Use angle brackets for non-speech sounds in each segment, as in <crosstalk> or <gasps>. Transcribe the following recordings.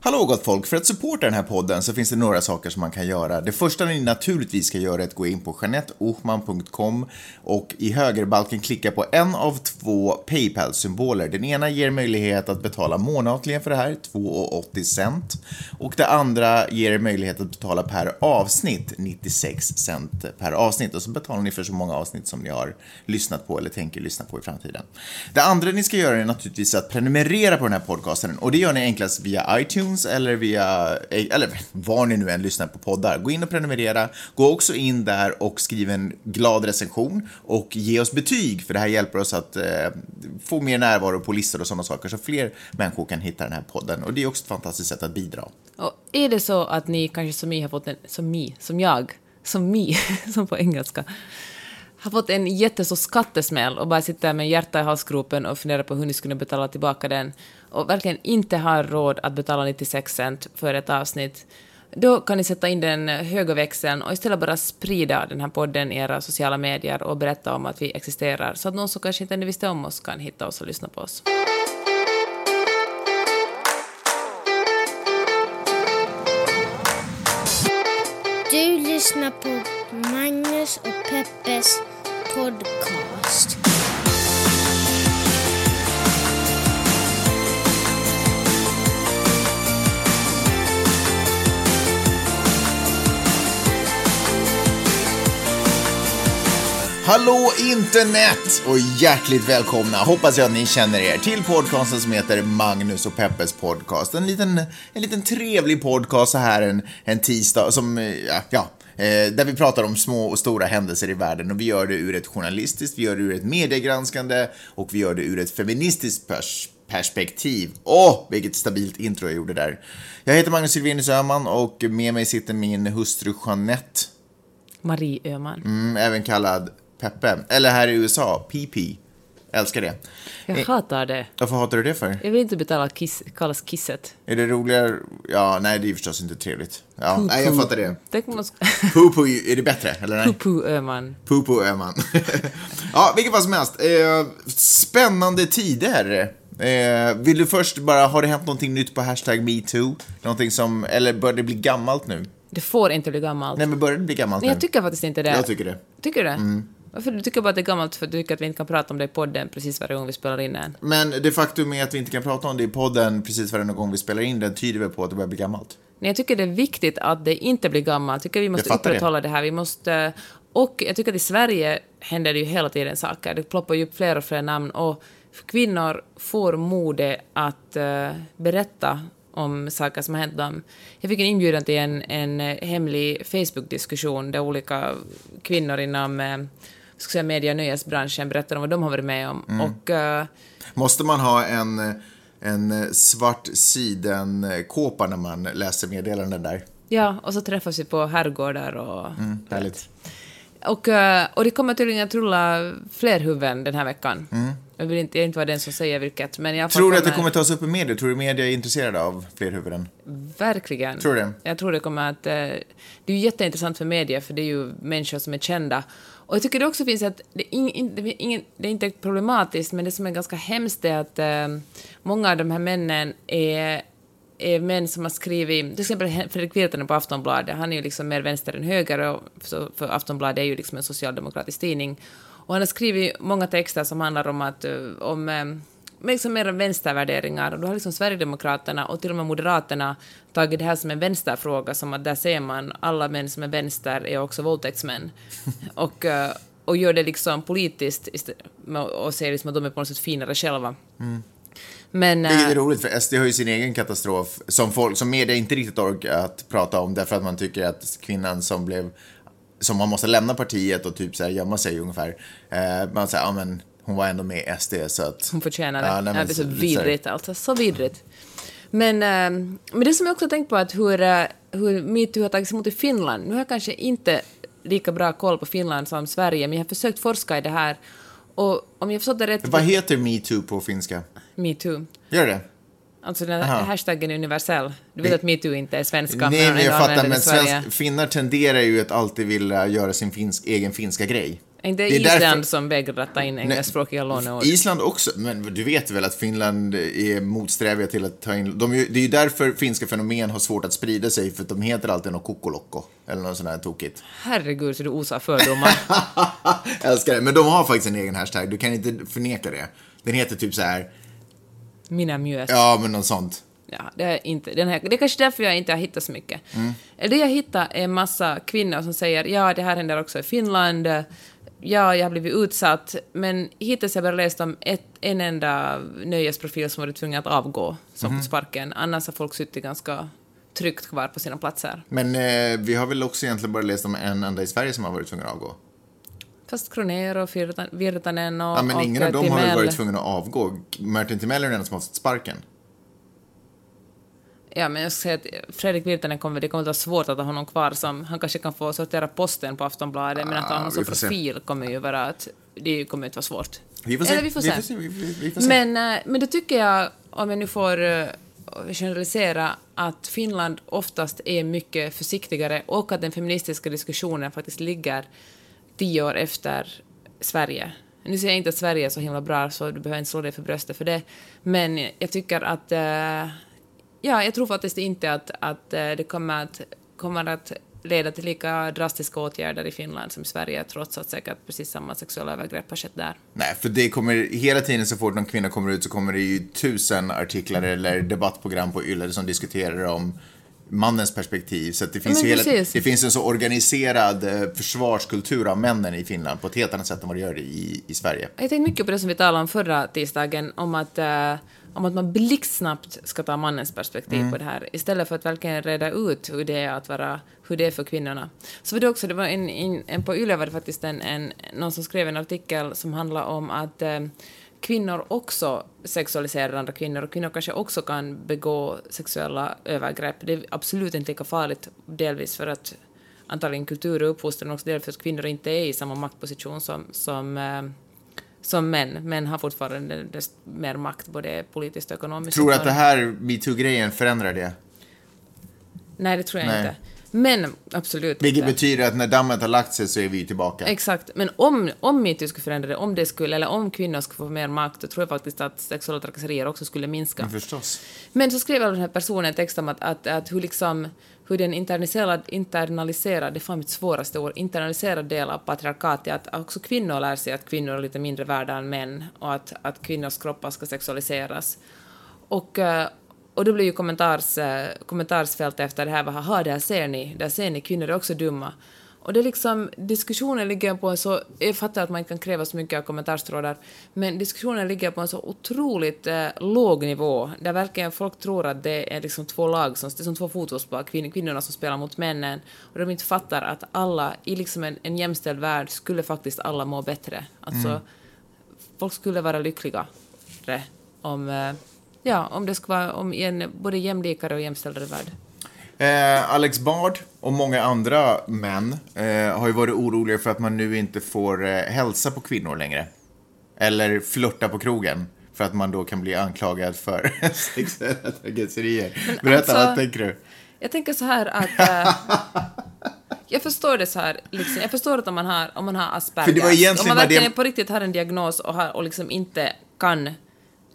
Hallå gott folk! För att supporta den här podden så finns det några saker som man kan göra. Det första ni naturligtvis ska göra är att gå in på janetteohman.com och i högerbalken klicka på en av två Paypal-symboler. Den ena ger möjlighet att betala månatligen för det här, 2,80 cent. Och det andra ger er möjlighet att betala per avsnitt, 96 cent per avsnitt. Och så betalar ni för så många avsnitt som ni har lyssnat på eller tänker lyssna på i framtiden. Det andra ni ska göra är naturligtvis att prenumerera på den här podcasten och det gör ni enklast via iTunes iTunes eller via, eh, eller var ni nu än lyssnar på poddar. Gå in och prenumerera. Gå också in där och skriv en glad recension och ge oss betyg, för det här hjälper oss att eh, få mer närvaro på listor och sådana saker, så fler människor kan hitta den här podden. Och det är också ett fantastiskt sätt att bidra. Och är det så att ni kanske som mig har fått en, som mi, som jag, som mi, <laughs> som på engelska, har fått en jättestor skattesmäll och bara sitter med hjärta i halsgropen och funderar på hur ni skulle betala tillbaka den och verkligen inte har råd att betala 96 cent för ett avsnitt, då kan ni sätta in den höga växeln och istället bara sprida den här podden i era sociala medier och berätta om att vi existerar, så att någon som kanske inte visste om oss kan hitta oss och lyssna på oss. Du lyssnar på Magnus och Peppes podcast. Hallå internet och hjärtligt välkomna, hoppas jag att ni känner er, till podcasten som heter Magnus och Peppes podcast. En liten, en liten trevlig podcast så här en, en tisdag som, ja, ja eh, där vi pratar om små och stora händelser i världen och vi gör det ur ett journalistiskt, vi gör det ur ett mediegranskande och vi gör det ur ett feministiskt pers perspektiv. Åh, oh, vilket stabilt intro jag gjorde där. Jag heter Magnus Silvenius Öhman och med mig sitter min hustru Jeanette. Marie Öhman. Mm, även kallad Peppe. Eller här i USA, PP. Älskar det. Jag hatar det. Varför hatar du det för? Jag vill inte betala kiss, kallas kisset. Är det roligare? Ja, nej, det är förstås inte trevligt. Ja, Poo-poo. nej, jag fattar det. Tänk man. <laughs> Pupu, är det bättre? Eller nej? Pupu Öhman. Pupu är man. <laughs> ja, vilket fall som helst. Eh, spännande tider. Eh, vill du först bara, har det hänt någonting nytt på hashtag metoo? Någonting som, eller börjar det bli gammalt nu? Det får inte bli gammalt. Nej, men börjar det bli gammalt Men nu? jag tycker faktiskt inte det. Jag tycker det. Tycker du det? Varför du tycker bara att det är gammalt för att du tycker att vi inte kan prata om det i podden precis varje gång vi spelar in en? Men det faktum är att vi inte kan prata om det i podden precis varje gång vi spelar in den tyder väl på att det börjar bli gammalt? Nej, jag tycker det är viktigt att det inte blir gammalt. Jag tycker vi måste fattar det. upprätthålla det. här. Vi måste... Och jag tycker att i Sverige händer det ju hela tiden saker. Det ploppar ju upp fler och fler namn och kvinnor får mode att eh, berätta om saker som har hänt dem. Jag fick en inbjudan till en, en hemlig Facebook-diskussion där olika kvinnor inom ska säga, media och nöjesbranschen berättar om vad de har varit med om. Mm. Och eh, Måste man ha en, en svart sidenkåpa när man läser meddelanden där? ja, och så träffas vi på herrgårdar och... Mm, härligt. Och, eh, och det kommer tydligen att rulla fler huvuden den här veckan. Jag vill inte, jag vill inte vara den som säger vilket, men jag Mm. Tror du att det kommer tas upp i media? Tror du media är intresserade av fler huvuden? Verkligen. Tror du det? Jag tror det kommer att... eh, Det är ju jätteintressant för media, för det är ju människor som är kända. Och jag tycker det också finns att... Det är, in, det är, ingen, det är inte problematiskt, men det som är ganska hemskt är att eh, många av de här männen är är män som har skrivit, till exempel Fredrik Virtanen på Aftonbladet, han är ju liksom mer vänster än höger, och så, för Aftonbladet är ju liksom en socialdemokratisk tidning. Och han har skrivit många texter som handlar om att, eh, om eh, med liksom mer vänstervärderingar. Och då har liksom Sverigedemokraterna och till och med Moderaterna tagit det här som en vänsterfråga, som att där ser man alla män som är vänster är också våldtäktsmän. <laughs> och, eh, och gör det liksom politiskt och säger liksom att de är på något sätt finare själva. Men... Vilket eh, är roligt, för SD har ju sin egen katastrof som, folk, som media inte riktigt orkar att prata om därför att man tycker att kvinnan som blev som man måste lämna partiet och typ så här gömma sig ungefär. Eh, man säger, ja men hon var ändå med i SD så att... Hon förtjänar det. Ja, Ja, nej, men det är så vidrigt alltså, så vidrigt. Men, eh, men det som jag också tänkt på att hur, eh, hur metoo har tagits emot i Finland. Nu har jag kanske inte lika bra koll på Finland som Sverige, men jag har försökt forska i det här. Och om jag förstått det rätt... Vad heter metoo på finska? Metoo. Gör det? Alltså den Aha. här hashtaggen är universell. Du vet att metoo inte är svenska, Nej, men jag använder fattar, men svensk, finnar tenderar ju att alltid vilja göra sin finsk, egen finska grej. Inte Det är Island därför- som vägrar att ta in engelskspråkiga låneord? Island också, men du vet väl att Finland är motsträviga till att ta in... De, det är ju därför finska fenomen har svårt att sprida sig, för att de heter alltid något kokolokko, eller något sånt här tokigt. Herregud, så du osar fördomar. <laughs> Älskar det, men de har faktiskt en egen hashtag, du kan inte förneka det. Den heter typ så här, Mina mjös. ja men något sånt. Ja, det är, inte, den här, det är kanske därför jag inte har hittat så mycket. Mm. Det jag hittar är en massa kvinnor som säger ja, det här händer också i Finland, ja, jag har blivit utsatt, men hittills har jag bara läst om ett, en enda nöjesprofil som varit tvungen att avgå, som Mhm. fått sparken. Annars har folk suttit ganska tryggt kvar på sina platser. Men eh, vi har väl också egentligen bara läst om en enda i Sverige som har varit tvungen att avgå. Fast Kroner och Virta- Virtanen och, Ja, men och ingen av eh, dem har väl varit tvungen att avgå. Martin Timell är den enda som har fått sparken. Ja, men jag ska säga att Fredrik Virtanen kommer, det kommer att vara svårt att ha honom kvar som, han kanske kan få sortera posten på Aftonbladet, men att ha Ah, honom vi som får se. profil kommer ju vara att, det kommer inte vara svårt. Vi får se. Eller vi får se. vi, vi, vi får se. Men, eh, men då tycker jag, om jag nu får eh, generalisera, att Finland oftast är mycket försiktigare och att den feministiska diskussionen faktiskt ligger tio år efter Sverige. Nu säger jag inte att Sverige är så himla bra, så du behöver inte slå dig för bröstet för det, men jag tycker att... eh, ja, jag tror faktiskt inte att, att eh, det kommer att, kommer att leda till lika drastiska åtgärder i Finland som i Sverige, trots att säkert precis samma sexuella övergrepp har skett där. Nej, för det kommer hela tiden så fort någon kvinna kommer ut så kommer det ju tusen artiklar eller debattprogram på Yle som diskuterar om mannens perspektiv. Så att det, finns ju hela, det finns en så organiserad eh, försvarskultur av männen i Finland på ett helt annat sätt än vad det gör i, i Sverige. Jag tänkte mycket på det som vi talade om förra tisdagen, om att, eh, om att man blixtsnabbt ska ta mannens perspektiv på det här, istället för att verkligen reda ut hur det är att vara, hur det är för kvinnorna. Så var det också, det var en, en, en på Yle var det faktiskt en, en, någon som skrev en artikel som handlar om att eh, kvinnor också sexualiserar andra kvinnor och kvinnor kanske också kan begå sexuella övergrepp. Det är absolut inte lika farligt, delvis för att antagligen kultur och uppfostran, också delvis för att kvinnor inte är i samma maktposition som, som eh, som män. Män har fortfarande desto mer makt, både politiskt och ekonomiskt. Tror du att det här metoo-grejen förändrar det? Nej, det tror jag Nej. inte. Men absolut Vilket inte. betyder att när dammet har lagt sig så är vi tillbaka. Exakt. Men om, om metoo skulle förändra det, om det skulle, eller om kvinnor skulle få mer makt, då tror jag faktiskt att sexuella trakasserier också skulle minska. Men förstås. Men så skrev den här personen en text om att, att, att hur, liksom, hur den internaliserad, internaliserad, det är fan mitt svåraste ord, internaliserad del av patriarkatet, att också kvinnor lär sig att kvinnor är lite mindre värda än män och att, att kvinnors kroppar ska sexualiseras. Och, eh, och då blir ju kommentars, eh, kommentarsfält efter det här, haha, där ser ni, där ser ni, kvinnor är också dumma. Och det är liksom, diskussionen ligger på en så, jag fattar att man inte kan kräva så mycket av kommentarstrådar, men diskussionen ligger på en så otroligt eh, låg nivå, där verkligen folk tror att det är liksom två lag, som, det är som två fotbollslag, kvin, kvinnorna som spelar mot männen, och de inte fattar att alla, i liksom en, en jämställd värld, skulle faktiskt alla må bättre. Alltså, folk skulle vara lyckligare om, eh, ja, om det skulle vara om en både jämlikare och jämställdare värld. Eh, Alex Bard och många andra män eh, har ju varit oroliga för att man nu inte får eh, hälsa på kvinnor längre. Eller flörta på krogen. För att man då kan bli anklagad för <laughs> sexuella trakasserier. Berätta, alltså- vad tänker du? Jag tänker så här att... eh, <laughs> jag förstår det så här, liksom, jag förstår att om man har, om man har Aspergers, För det var egentligen om man verkligen det- på riktigt har en diagnos och, har, och liksom inte kan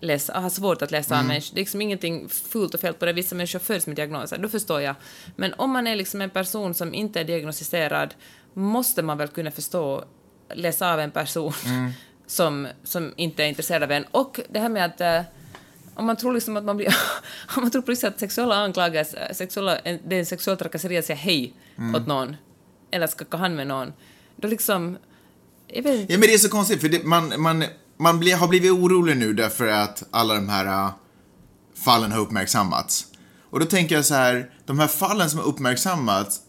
läsa, har svårt att läsa Mm. människor, det är liksom ingenting fult och fel på det, vissa människor föds med diagnoser, då förstår jag. Men om man är liksom en person som inte är diagnostiserad, måste man väl kunna förstå, läsa av en person Mm. <laughs> som, som inte är intresserad av en. Och det här med att eh, om man tror liksom att man blir... <laughs> om man tror riktigt att sexuella anklagelser, sexuella, det är en sexuell trakasseri att säga hej åt någon, eller skaka hand med någon, då liksom... Jag vet inte. Ja, men det är så konstigt, för det, man, man, man blir, har blivit orolig nu därför att alla de här äh, fallen har uppmärksammats. Och då tänker jag så här, de här fallen som har uppmärksammats,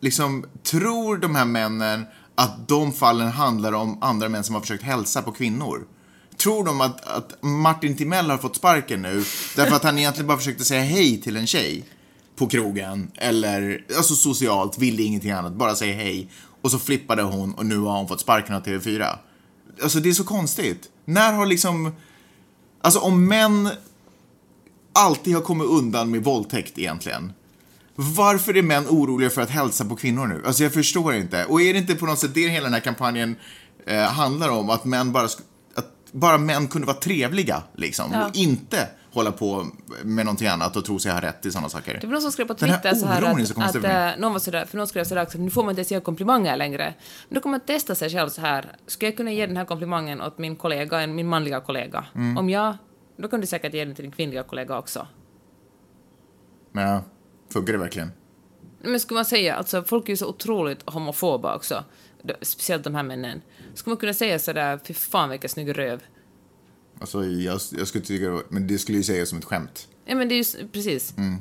liksom, tror de här männen att de fallen handlar om andra män som har försökt hälsa på kvinnor? Tror de att, att Martin Timell har fått sparken nu därför att han egentligen bara försökte säga hej till en tjej på krogen eller alltså socialt, ville ingenting annat, bara säga hej och så flippade hon och nu har hon fått sparken av TV4. Alltså det är så konstigt. När har liksom, alltså om män alltid har kommit undan med våldtäkt egentligen. Varför är män oroliga för att hälsa på kvinnor nu? Alltså jag förstår inte. Och är det inte på något sätt det hela den här kampanjen eh, handlar om? Att män bara, att bara män kunde vara trevliga, liksom. Ja. Och inte hålla på med någonting annat och tro sig ha rätt i sådana saker. Det var någon som skrev på Twitter så här att, så att mig. eh, någon var sådär, för någon skrev sådär också, nu får man inte ens ge komplimanger längre. Men då kan man testa sig själv så här, ska jag kunna ge den här komplimangen åt min kollega, min manliga kollega? Mm. Om jag, då kan du säkert ge den till din kvinnliga kollega också. Ja, funkar det verkligen? Men skulle man säga, alltså folk är ju så otroligt homofoba också, speciellt de här männen. Skulle man kunna säga sådär, fy fan vilken snygg röv? Alltså, jag, jag skulle tycka det var- men det skulle ju sägas som ett skämt. Ja men det är ju precis. Mm.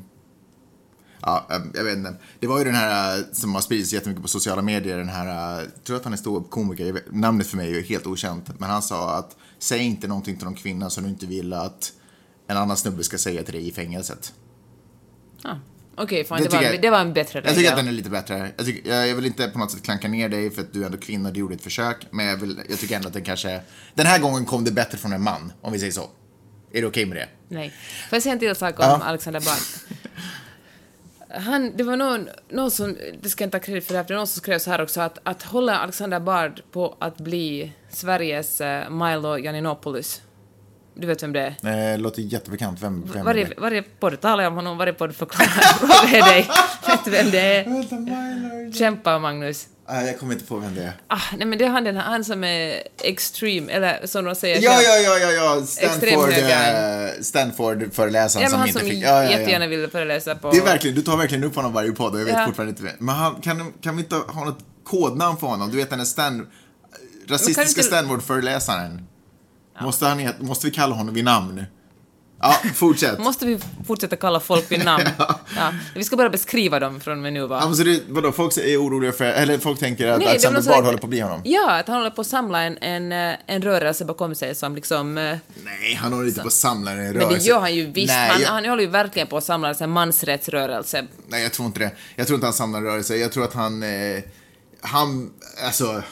Ja, eh, jag vet inte. Det var ju den här eh, som har spridits jättemycket på sociala medier, den här, eh, jag tror att han är ståuppkomiker, namnet för mig är helt okänt, men han sa att säg inte någonting till någon kvinna som du inte vill att en annan snubbe ska säga till dig i fängelset. Ah. Okej, fine, Det det, var, jag- det var en bättre regel. Jag tycker att den är lite bättre. Jag, tycker, jag, jag vill inte på något sätt klanka ner dig för att du är ändå kvinna, du gjorde ett försök, men jag, vill, jag tycker ändå att den kanske, den här gången kom det bättre från en man, om vi säger så. Är det okej med det? Nej. Får jag säga en till sak om Ja. Alexander Bard? Han, det var någon, någon som, det ska jag inte ha credit för det här, för det är någon som skrev så här också, att, att hålla Alexander Bard på att bli Sveriges uh, Milo Yiannopoulos. Du vet vem det är? Nej, det låter jättebekant. Vem, vem är Varje, det? varje podd talar jag om honom, varje podd förklarar frågar dig. Vet du vem det är? Kämpa, Magnus. Nej, jag kommer inte på vem det är. Ah, nej men det är han, den här, han som är extreme, eller som de säger Ja, ja, ja, ja, ja. Stanford, eh, Stanford-föreläsaren Ja, som han inte som fick... Ja, ja, ja. jättegärna ville föreläsa på... Det är verkligen, du tar verkligen upp honom varje podd och jag vet Ja. fortfarande inte vem. Men han, kan, kan vi inte ha något kodnamn för honom? Du vet den där Stan, rasistiska inte- Stanford-föreläsaren. Måste, han, måste vi kalla honom vid namn? Ja, fortsätt. Måste vi fortsätta kalla folk vid namn? <laughs> ja. Vi ska bara beskriva dem från och med nu, va? Ja, men så det, vadå, folk är oroliga för, eller folk tänker att Nej, Alexander Bard håller på att bli honom? Ja, att han håller på att samla en, en, eh, en rörelse bakom sig som liksom... eh, Nej, han håller inte på att samla en rörelse. Men det gör han ju visst. Nej, han, jag, han håller ju verkligen på att samla en mansrättsrörelse. nej, jag tror inte det. Jag tror inte han samlar en rörelse. Jag tror att han, eh, han, alltså,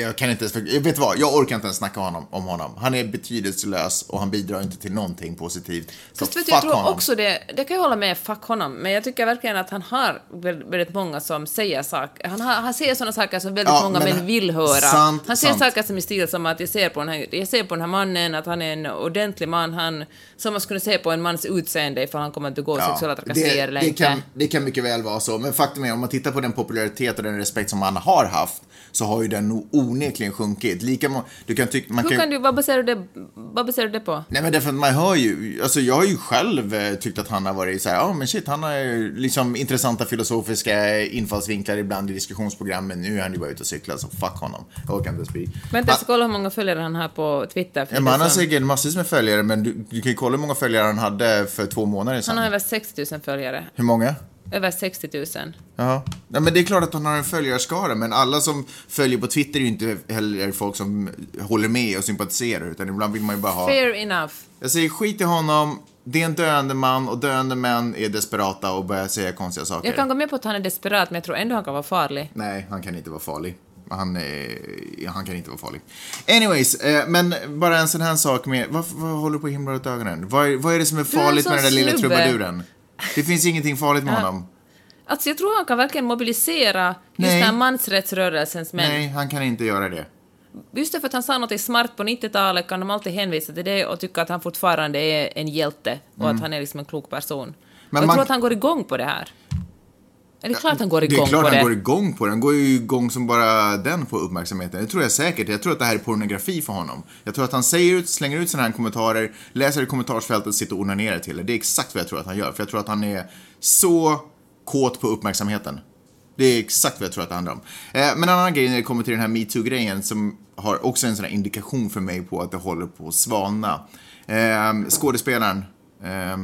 jag kan inte ens, jag vet vad, jag orkar inte ens snacka honom, om honom. Han är betydelselös och han bidrar inte till någonting positivt. Så Fast vet fuck du, jag tror honom. också det, det kan jag hålla med, fuck honom, men jag tycker verkligen att han har väldigt många som säger saker, han, har, han säger sådana saker som väldigt Ja, många män vill höra. sant, han säger sant. saker som i stil som att jag ser, på den här, jag ser på den här mannen att han är en ordentlig man, han, som man skulle se på en mans utseende ifall han kommer att begå sexuella trakasserier eller det, inte. kan, det kan mycket väl vara så, men faktum är om man tittar på den popularitet och den respekt som han har haft så har ju den nog onekligen sjunkit. Lika må, du kan tycka, man Hur kan du, vad baserar du det, vad baserar du det på? Nej men därför att man hör ju, alltså jag har ju själv eh, tyckt att han har varit så här, ja men shit, han har ju liksom intressanta filosofiska infallsvinklar ibland i diskussionsprogrammen. Nu är han ju bara ute och cyklar, så fuck honom. Jag orkar inte ens bry. Vänta, jag ska Han- kolla hur många följare han har på Twitter. Ja, men han har säkert massvis med följare, men du, du kan ju kolla hur många följare han hade för två månader sedan. Han har över 60 000 följare. Hur många? Över 60 000. Ja. ja, men det är klart att han har en följarskara, men alla som följer på Twitter är ju inte heller folk som håller med och sympatiserar, utan ibland vill man ju bara ha... Fair enough. Jag säger skit i honom, det är en döende man och döende män är desperata och börjar säga konstiga saker. Jag kan gå med på att han är desperat, men jag tror ändå han kan vara farlig. Nej, han kan inte vara farlig. Han, är, han kan inte vara farlig. Anyways, eh, men bara en sån här sak med, vad, vad håller du på att himla ut ögonen? Vad, är- vad är det som är är farligt med sån den där lilla trubaduren? Det finns ingenting farligt med honom. Alltså jag tror han kan verkligen mobilisera just Nej. den här mansrättsrörelsens män. Nej, han kan inte göra det. Just därför att han sa något smart på 90-talet kan de alltid hänvisa till det och tycka att han fortfarande är en hjälte och att han är liksom en klok person. Mm. Men och jag man- tror att han går igång på det här. Är det klart han går Det igång är klart på han det? går igång på det. Han går ju igång som bara den på uppmärksamheten. Det tror jag säkert. Jag tror att det här är pornografi för honom. Jag tror att han säger ut, slänger ut sådana här kommentarer, läser i kommentarsfältet, sitter och onanerar till det. Det är exakt vad jag tror att han gör. För jag tror att han är så kåt på uppmärksamheten. Det är exakt vad jag tror att det handlar om. Eh, men en annan grej när det kommer till den här metoo-grejen som har också en sån här indikation för mig på att det håller på att svalna. Eh, skådespelaren, eh,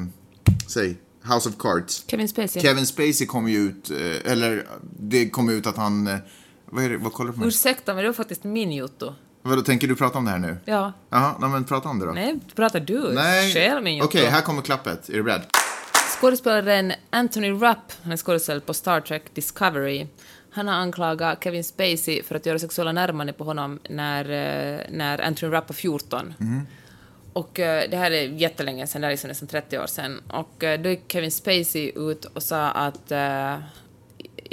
säg, House of Cards. Kevin Spacey. Kevin Spacey kom ju ut, eh, eller det kom ut att han, eh, vad är det, vad kollar du på mig? Ursäkta, men det var faktiskt min Jotto. Vadå, tänker du prata om det här nu? Ja. Jaha, nej, men prata om det då. Nej, pratar du? Nej. Själv min Jotto. Okej, här kommer klappet. Är du beredd? Skådespelaren Anthony Rapp, han är skådespelare på Star Trek Discovery, han har anklagat Kevin Spacey för att göra sexuella närmanden på honom när, eh, när Anthony Rapp var 14. Och eh, det här är jättelänge sedan, det är liksom nästan 30 år sedan. Och eh, då gick Kevin Spacey ut och sa att, eh,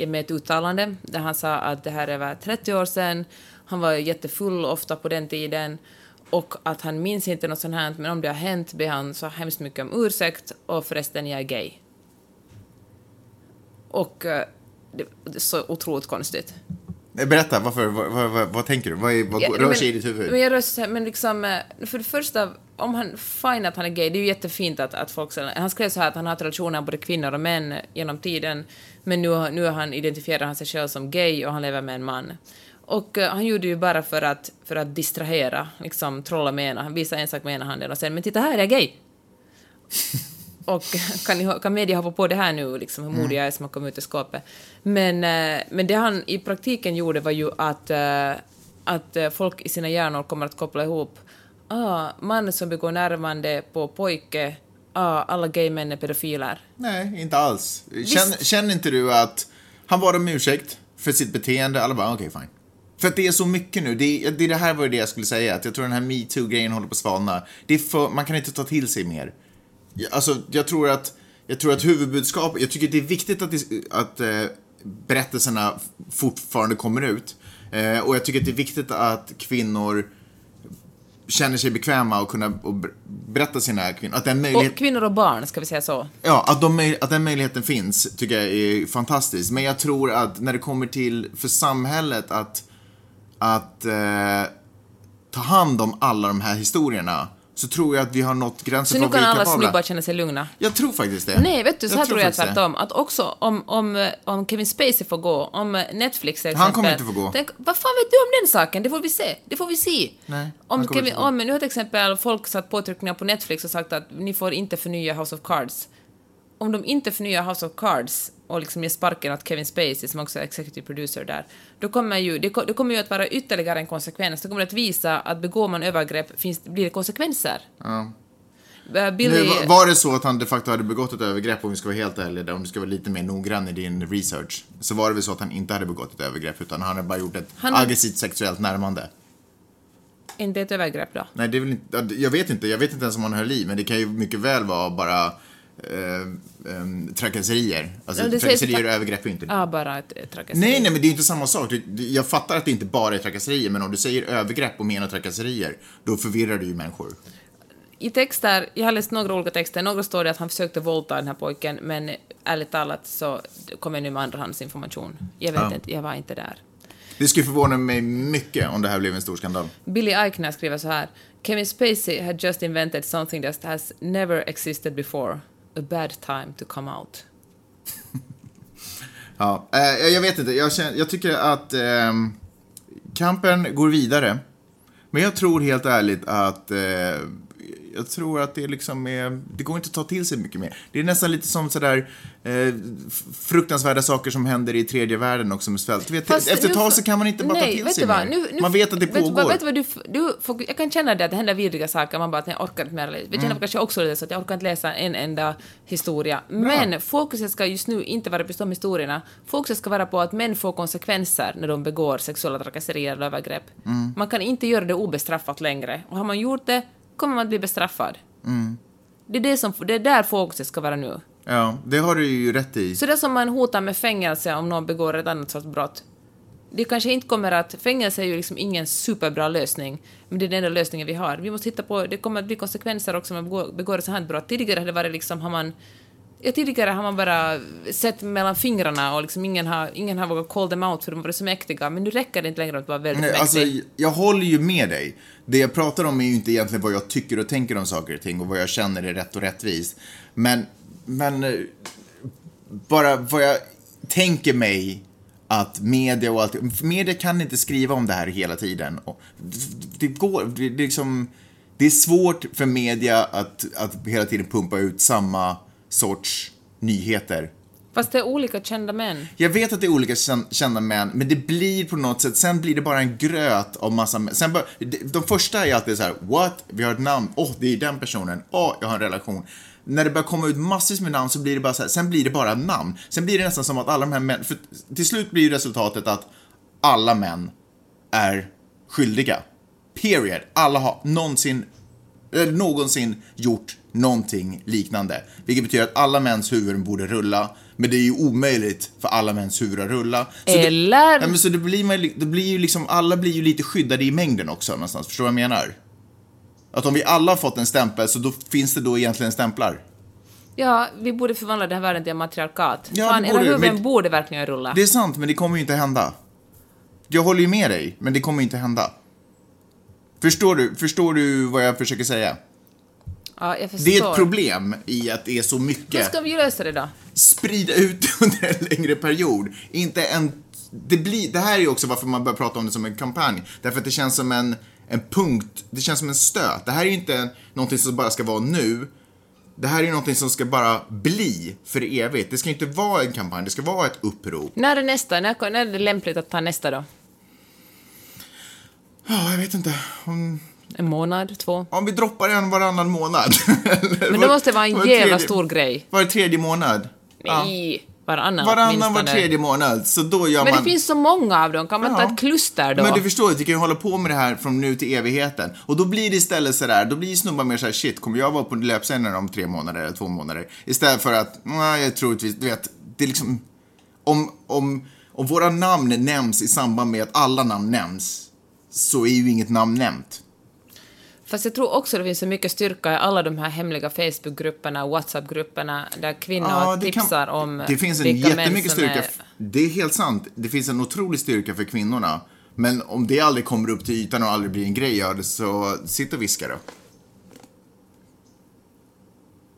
med ett uttalande, där han sa att det här är över 30 år sedan, han var jättefull ofta på den tiden, och att han minns inte något sånt här, men om det har hänt ber han så hemskt mycket om ursäkt, och förresten, jag är gay. Och eh, det, det är så otroligt konstigt. Eh, Berätta, varför, vad, vad, vad, tänker du? Vad, är, vad Ja, rör men- sig i ditt huvud? Men jag rör sig, men liksom, eh, för det första, om han, fine att han är gay, det är ju jättefint att, att folk han skrev så här att han har relationer både kvinnor och män genom tiden, men nu, nu har han identifierar han sig själv som gay och han lever med en man. Och eh, han gjorde det ju bara för att, för att distrahera, liksom trolla med ena, han visade en sak med ena handen och sen, men titta här, jag är gay! Och kan, ni, kan media hoppa på det här nu, liksom, hur modig jag är som har kommit ut ur skåpet. Men, eh, men det han i praktiken gjorde var ju att, eh, att eh, folk i sina hjärnor kommer att koppla ihop ah, man som begår närmande på pojke, ah, alla gay män är pedofiler. Nej, inte alls. Känner, känner inte du att han bad om ursäkt för sitt beteende? Alla bara, okej, fine. För att det är så mycket nu. Det, det, det här var det jag skulle säga. Att jag tror den här metoo-grejen håller på att svalna. Det är för, man kan inte ta till sig mer. Alltså, jag tror att, jag tror att huvudbudskapet, jag tycker att det är viktigt att, att eh, berättelserna fortfarande kommer ut. Eh, och jag tycker att det är viktigt att kvinnor känner sig bekväma och kunna och ber- berätta sina kvinnor. Att den möjlighet, Och kvinnor och barn, ska vi säga så. Ja, att, de, att den möjligheten finns tycker jag är fantastiskt. Men jag tror att när det kommer till för samhället att, att eh, ta hand om alla de här historierna så tror jag att vi har nått gränsen Så nu för vad vi kan är alla kapabla. snubbar känna sig lugna. Jag tror faktiskt det. Nej, vet du, så här tror jag tvärtom. Att också om, om, om Kevin Spacey får gå, om Netflix till Han kommer exempel- inte få gå. Tänk, vad fan vet du om den saken? Det får vi se. Det får vi se. Nej, om Kevin, om, nu har till exempel folk satt påtryckningar på Netflix och sagt att ni får inte förnya House of Cards. Om de inte förnyar House of Cards och liksom ger sparken åt Kevin Spacey, som också är executive producer där, då kommer ju, det, det kommer ju att vara ytterligare en konsekvens. Det kommer att visa att begår man övergrepp finns, blir det konsekvenser. Ja. Eh, Billy... Nu, var- det så att han de facto hade begått ett övergrepp, om vi ska vara helt ärliga, om du ska vara lite mer noggrann i din research, så var det väl så att han inte hade begått ett övergrepp, utan han hade bara gjort ett Han aggressivt sexuellt närmande. Inte ett övergrepp då? Nej, det är väl inte, jag vet inte, jag vet inte ens om han höll i, men det kan ju mycket väl vara bara eh, eh, trakasserier. Alltså Ja, trakasserier och övergrepp är inte Ja, bara ett, ett trakasseri. Nej, nej, men det är inte samma sak. Jag fattar att det inte bara är trakasserier, men om du säger övergrepp och menar trakasserier, då förvirrar du ju människor. I texter, jag har läst några olika texter, några står det att han försökte våldta den här pojken, men ärligt talat så kommer jag nu med andrahandsinformation. Jag vet Ja. inte, jag var inte där. Det skulle förvåna mig mycket om det här blev en stor skandal. Billy Eichner skriver så här. Kevin Spacey had just invented something that has never existed before. A bad time to come out. <laughs> Ja, eh, jag vet inte, jag, känner, jag tycker att eh, kampen går vidare. Men jag tror helt ärligt att eh, jag tror att det liksom är, det går inte att ta till sig mycket mer. Det är nästan lite som sådär eh, fruktansvärda saker som händer i tredje världen också med svält. Vet, Fast efter ett tag så kan man inte bara Nej, ta till vet sig vad? Nu, nu, man vet att det vet pågår. vad- Vet du vad, du, du jag kan känna det att det händer vidriga saker, man bara att jag orkar inte mer. Jag känner Mm. kanske också det så att jag orkar inte läsa en enda historia. Men fokuset ska just nu inte vara på de historierna. Fokuset ska vara på att män får konsekvenser när de begår sexuella trakasserier eller övergrepp. Mm. Man kan inte göra det obestraffat längre. Och har man gjort det kommer man att bli bestraffad. Mm. Det, är det, som, det är där fokuset ska vara nu. Ja, det har du ju rätt i. Så det är som man hotar med fängelse om någon begår ett annat sorts brott. Det kanske inte kommer att... Fängelse är ju liksom ingen superbra lösning, men det är den enda lösningen vi har. Vi måste hitta på... Det kommer att bli konsekvenser också om man begår, begår ett sånt här brott. Tidigare har det varit liksom... Har man, ja, tidigare har man bara sett mellan fingrarna och liksom ingen har, ingen har vågat call them out för de var så mäktiga, men nu räcker det inte längre att vara väldigt Nej, mäktig. alltså, jag håller ju med dig. Det jag pratar om är ju inte egentligen vad jag tycker och tänker om saker och ting och vad jag känner är rätt och rättvist. Men, men eh, bara vad jag tänker mig att media och allt, media kan inte skriva om det här hela tiden. Det- går, det, det, är liksom, det är svårt för media att, att hela tiden pumpa ut samma sorts nyheter. Fast det är olika kända män. Jag vet att det är olika kän- kända män, men det blir på något sätt, sen blir det bara en gröt av massa män. Sen bara, de första är alltid så här: what? Vi har ett namn, åh, oh, det är den personen, åh, oh, jag har en relation. När det börjar komma ut massvis med namn så blir det bara så här, sen blir det bara namn. Sen blir det nästan som att alla de här män, för till slut blir ju resultatet att alla män är skyldiga. Period. Alla har någonsin eller någonsin gjort någonting liknande. Vilket betyder att alla mäns huvuden borde rulla. Men det är ju omöjligt för alla mäns huvuden att rulla. Så Eller? Det, ja, men så det blir, man, det blir ju liksom, alla blir ju lite skyddade i mängden också någonstans. Förstår du vad jag menar? Att om vi alla har fått en stämpel så då finns det då egentligen stämplar. Ja, vi borde förvandla den här världen till en matriarkat. Ja, Fan, det era borde- huvuden men- borde verkligen rulla. Det är sant, men det kommer ju inte hända. Jag håller ju med dig, men det kommer ju inte hända. Förstår du, förstår du vad jag försöker säga? Ja, jag förstår. Det är ett problem i att det är så Hur mycket. ska vi lösa det då? Sprida ut det <laughs> under en längre period. Inte en... Det, blir, det här är också varför man börjar prata om det som en kampanj. Därför att det känns som en, en punkt, det känns som en stöt. Det här är inte någonting som bara ska vara nu. Det här är ju någonting som ska bara bli för evigt. Det ska inte vara en kampanj, det ska vara ett upprop. När är nästa? När, när är det lämpligt att ta nästa då? Ja, jag vet inte. Om, En månad? Två? om vi droppar en varannan månad. <laughs> Men det måste vara en jävla stor grej. Var tredje månad. Ja. Nej, varannan Varannan var tredje månad, så då gör Men man... det finns så många av dem, kan man Ja. ta ett kluster då? Men du förstår, vi kan ju hålla på med det här från nu till evigheten. Och då blir det istället sådär, då blir snubbar mer såhär, shit, kommer jag vara på löpsedeln om tre månader eller två månader? Istället för att, nej, jag tror att vi, du vet, det är liksom, om, om, om våra namn nämns i samband med att alla namn nämns, så är ju inget namn nämnt. Fast jag tror också det finns så mycket styrka i alla de här hemliga Facebookgrupperna och WhatsApp-grupperna där kvinnor kan- tipsar om Det finns en jättemycket styrka. Är... Det är helt sant. Det finns en otrolig styrka för kvinnorna. Men om det aldrig kommer upp till ytan och aldrig blir en grej så sitt och viska då.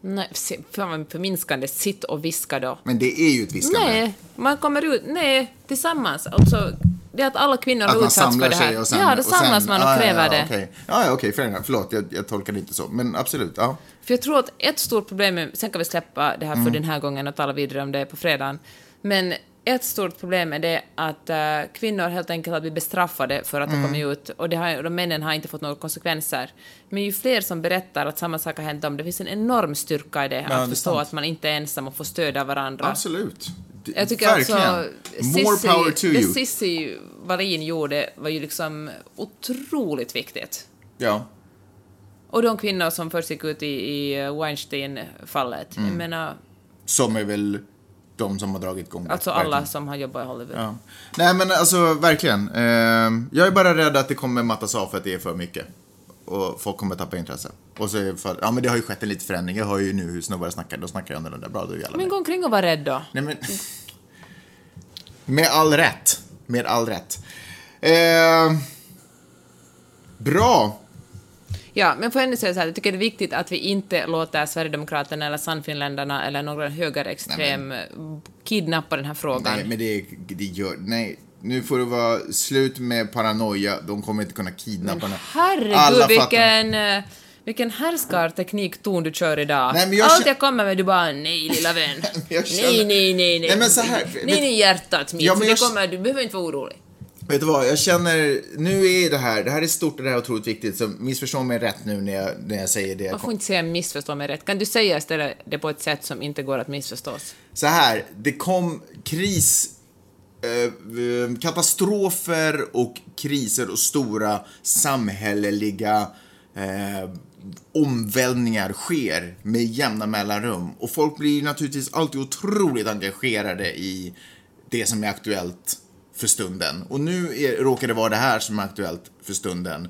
Nej, fan vad förminskande. Sitt och viska då. Men det är ju ett viskande. Nej, man kommer ut, nej, tillsammans. Alltså, det är att alla kvinnor Att har utsatts för det här. sig och sen... ja, då samlas sen, man och ja, kräver ja, ja, det. Okej, ja, ja, okej, fair enough. Förlåt, jag, jag tolkar det inte så. Men absolut, ja. För jag tror att ett stort problem, är, sen kan vi släppa det här för Mm. den här gången och tala vidare om det på fredagen, men ett stort problem är det att eh, kvinnor helt enkelt har blivit bestraffade för att Mm. ha kommit ut och, det har, och de männen har inte fått några konsekvenser. Men ju fler som berättar att samma sak har hänt dem, det finns en enorm styrka i det, det är att förstå sant. att man inte är ensam och får stöd av varandra. Absolut. Jag tycker Verkligen. alltså... More Sissi- power to det you. Cissi Wallin gjorde var ju liksom otroligt viktigt. Ja. Och de kvinnor som först gick ut i, i Weinstein-fallet. Mm. Jag menar, Som är väl de som har dragit igång det. alltså alla Verkligen. som har jobbat i Hollywood. Ja. Nej, men alltså verkligen. Eh, jag är bara rädd att det kommer mattas av för att det är för mycket. Och folk kommer tappa intresse. Och så för, ja men det har ju skett en liten förändring. Jag hör ju nu hur snubbar snackar. Då snackar jag där bra, då Men med. gå omkring och var rädd då. Nej men... Med all rätt. Med all rätt. Eh, bra. Ja, men får jag ändå säga så här, jag tycker det är viktigt att vi inte låter Sverigedemokraterna eller Sannfinländarna eller någon högerextrem eh, kidnappa den här frågan. Nej, men det, det gör... Nej. Nu får det vara slut med paranoia. De kommer inte kunna kidnappa den. Herregud, Alla fattar. vilken, eh, vilken härskarteknikton du kör idag. Nej, men jag Allt jag kommer med, du bara nej lilla vän. <laughs> Nej, nej, nej, nej. Nej, men så här, nej, nej, hjärtat mitt. Ja, men jag- kommer, du behöver inte vara orolig. Vet du vad, jag känner, nu är det här, det här är stort och det här är otroligt viktigt, så missförstå mig rätt nu när jag, när jag säger det. Man får inte säga missförstå mig rätt. Kan du säga istället det på ett sätt som inte går att missförstås? Så här, det kom kris, Eh, eh, katastrofer och kriser och stora samhälleliga eh, omvälvningar sker med jämna mellanrum. Och folk blir naturligtvis alltid otroligt engagerade i det som är aktuellt för stunden. Och nu är, råkar det vara det här som är aktuellt för stunden.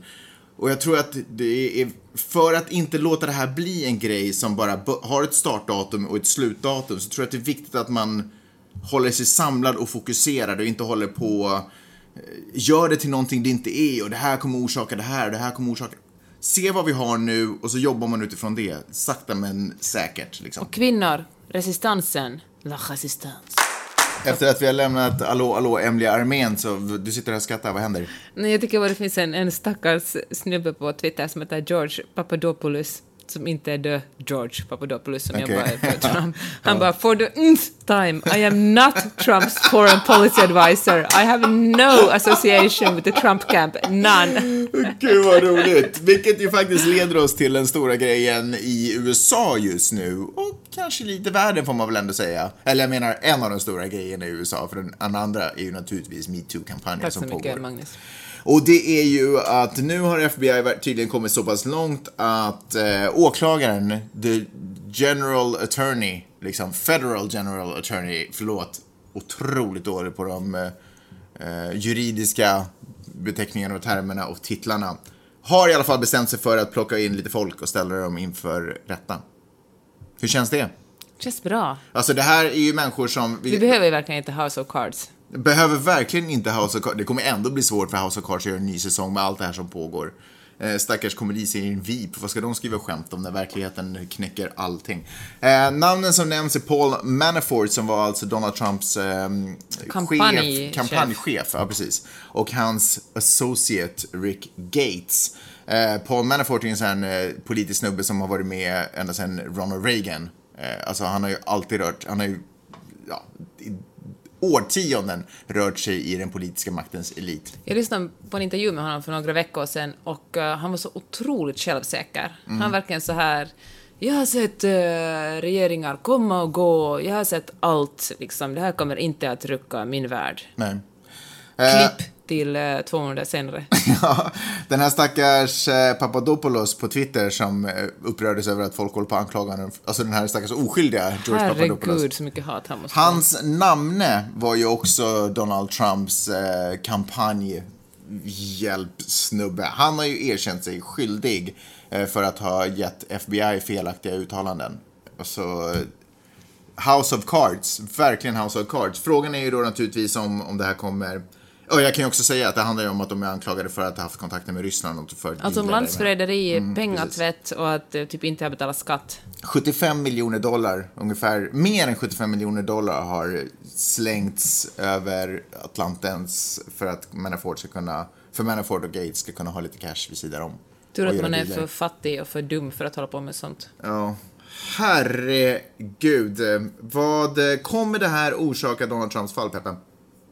Och jag tror att det är, för att inte låta det här bli en grej som bara har ett startdatum och ett slutdatum så tror jag att det är viktigt att man håller sig samlad och fokuserad och inte håller på eh, gör det till någonting det inte är och det här kommer orsaka det här och det här kommer orsaka Se vad vi har nu och så jobbar man utifrån det, sakta men säkert. Liksom. Kvinnor, resistansen, la resistance. Efter att vi har lämnat Allå, allå, Emily armén så du sitter här och skrattar, vad händer? Nej, jag tycker bara det finns en, en stackars snubbe på Twitter som heter George Papadopoulos, som inte är the George Papadopoulos som Okej. jobbar för Trump. <laughs> Han bara, for the nth time, I am not Trumps foreign policy advisor. I have no association with the Trump camp, none. <laughs> Gud vad roligt! Vilket ju faktiskt leder oss till den stora grejen i USA just nu. Och kanske lite världen får man väl ändå säga. Eller jag menar en av de stora grejerna i USA, för den andra är ju naturligtvis metoo-kampanjen Tack så som mycket, pågår. Magnus. Och det är ju att nu har FBI tydligen kommit så pass långt att eh, åklagaren, the general attorney, liksom federal general attorney, förlåt, otroligt dålig på de eh, juridiska beteckningarna och termerna och titlarna, har i alla fall bestämt sig för att plocka in lite folk och ställa dem inför rätta. Hur känns det? Känns bra. Alltså det här är ju människor som... Vi behöver ju verkligen inte House of Cards. Behöver verkligen inte House of Cards. Det kommer ändå bli svårt för House of Cards att göra en ny säsong med allt det här som pågår. Eh, stackars komediserien VIP, vad ska de skriva skämt om när verkligheten knäcker allting? Eh, namnen som nämns är Paul Manafort som var alltså Donald Trumps eh, Kampanjchef. chef, kampanjchef. Ja, precis. Och hans associate Rick Gates. Eh, Paul Manafort är en sån här eh, politisk snubbe som har varit med ända sedan Ronald Reagan. Eh, alltså han har ju alltid rört, han har ju årtionden rört sig i den politiska maktens elit. Jag lyssnade på en intervju med honom för några veckor sedan och eh, han var så otroligt självsäker. Mm. Han verkligen så här... Jag har sett eh, regeringar komma och gå, jag har sett allt, liksom. Det här kommer inte att rucka min värld. Nej. Eh, Klipp till eh, två månader senare. <laughs> Ja, den här stackars eh, Papadopoulos på Twitter som eh, upprördes över att folk håller på att anklaga honom, alltså den här stackars oskyldiga George Papadopoulos. Herregud, så mycket hat han måste ha. Hans namne var ju också Donald Trumps eh, kampanjhjälpsnubbe. Han har ju erkänt sig skyldig eh, för att ha gett FBI felaktiga uttalanden. Alltså, eh, House of Cards, verkligen House of Cards. Frågan är ju då naturligtvis om, om det här kommer... Och jag kan ju också säga att det handlar ju om att de är anklagade för att ha haft kontakter med Ryssland och för Alltså om landsförräderi, Mm, pengatvätt och att eh, typ inte ha betalat skatt. 75 miljoner dollar, ungefär, mer än 75 miljoner dollar har slängts över Atlantens för att Manafort ska kunna, för Manafort och Gates ska kunna ha lite cash vid sidan om. Tur att man är för fattig och för dum för att hålla på med sånt. Ja. Herregud. Vad kommer det här orsaka Donald Trumps fall, Peppe?